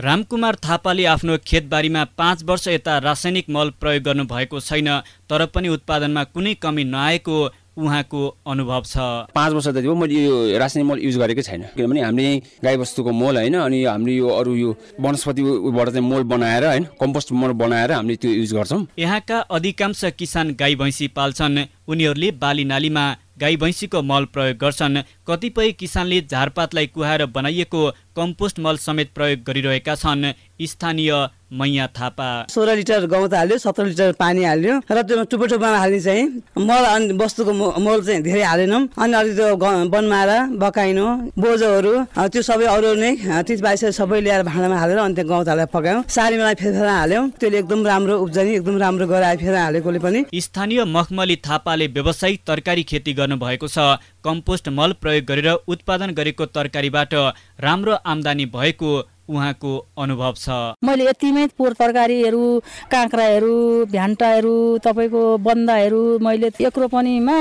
रामकुमार थापाले आफ्नो खेतबारीमा पाँच वर्ष यता रासायनिक मल प्रयोग गर्नुभएको छैन तर पनि उत्पादनमा कुनै कमी नआएको उहाँको अनुभव छ। पाँच वर्ष जति भयो मैले यो रासायनिक मल युज गरेकै छैन। किनभने हामीले गाईबस्तुको मल होइन अनि हामीले यो अरू यो वनस्पतिबाट चाहिँ मल बनाएर होइन कम्पोस्ट मल बनाएर हामीले त्यो युज गर्छौँ। यहाँका अधिकांश किसान गाई भैँसी पाल्छन्। उनीहरूले बाली नालीमा गाई भैँसीको मल प्रयोग गर्छन्। कतिपय किसानले झारपातलाई कुहाएर बनाइएको कम्पोस्ट मल समेत प्रयोग गरिरहेका छन्। स्थानीय मैया थापा। सोह्र लिटर गहुँत हाल्यो सत्र लिटर पानी हाल्यो र त्यो टुप्पो टुप्पोमा हाल्ने चाहिँ मल अनि वस्तुको मोल चाहिँ धेरै हालेनौँ। अनि अलिक त्यो बनमारा बकाइनो बोजोहरू त्यो सबै अरू नै तिस बाइस सबै ल्याएर भाँडामा हालेर अनि त्यो गहुँत हालेर पकायौँ। सारीमा फेर हाल्यौँ। त्यसले एकदम राम्रो उब्जनी एकदम राम्रो गरायो फेर हालेकोले पनि। स्थानीय मखमली थापाले व्यावसायिक तरकारी खेती गर्नुभएको छ। कम्पोस्ट मल प्रयोग गरेर उत्पादन गरेको तरकारीबाट राम्रो आम्दानी भएको उहाँको अनुभव छ। मैले यतिमै पोहोर तरकारीहरू काँक्राहरू भ्यान्टाहरू तपाईँको बन्दाहरू मैले एक रोपनीमा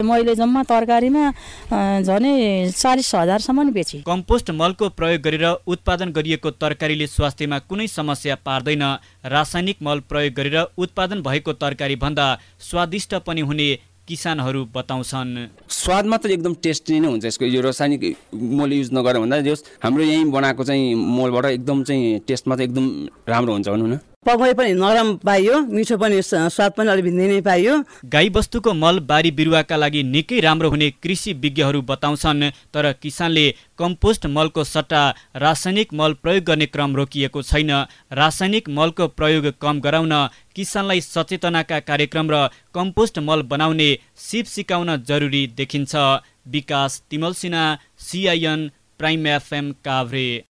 मैले जम्मा तरकारीमा झनै चालिस हजारसम्म बेचेँ। कम्पोस्ट मलको प्रयोग गरेर उत्पादन गरिएको तरकारीले स्वास्थ्यमा कुनै समस्या पार्दैन। रासायनिक मल प्रयोग गरेर उत्पादन भएको तरकारी भन्दा स्वादिष्ट पनि हुने किसानहरू बताउँछन्। स्वाद मात्र एकदम टेस्टी नै हुन्छ यसको। यो रासायनिक मल युज नगरेर भन्दा जस हाम्रो यहीँ बनाएको चाहिँ मलबाट एकदम चाहिँ टेस्टमा चाहिँ एकदम राम्रो हुन्छ भनौँ न। पकाइ पनि नरम पाइयो मिठो पनि स्वाद पनि अलिक भिन्दै नै पाइयो। गाईबस्तुको मल बारी बिरुवाका लागि निकै राम्रो हुने कृषि विज्ञहरू बताउँछन् तर किसानले कम्पोस्ट मलको सट्टा रासायनिक मल प्रयोग गर्ने क्रम रोकिएको छैन। रासायनिक मलको प्रयोग कम गराउन किसानलाई सचेतनाका कार्यक्रम र कम्पोस्ट मल बनाउने सिप सिकाउन जरुरी देखिन्छ। Bikash Timalsina CIN Prime FM Kavre.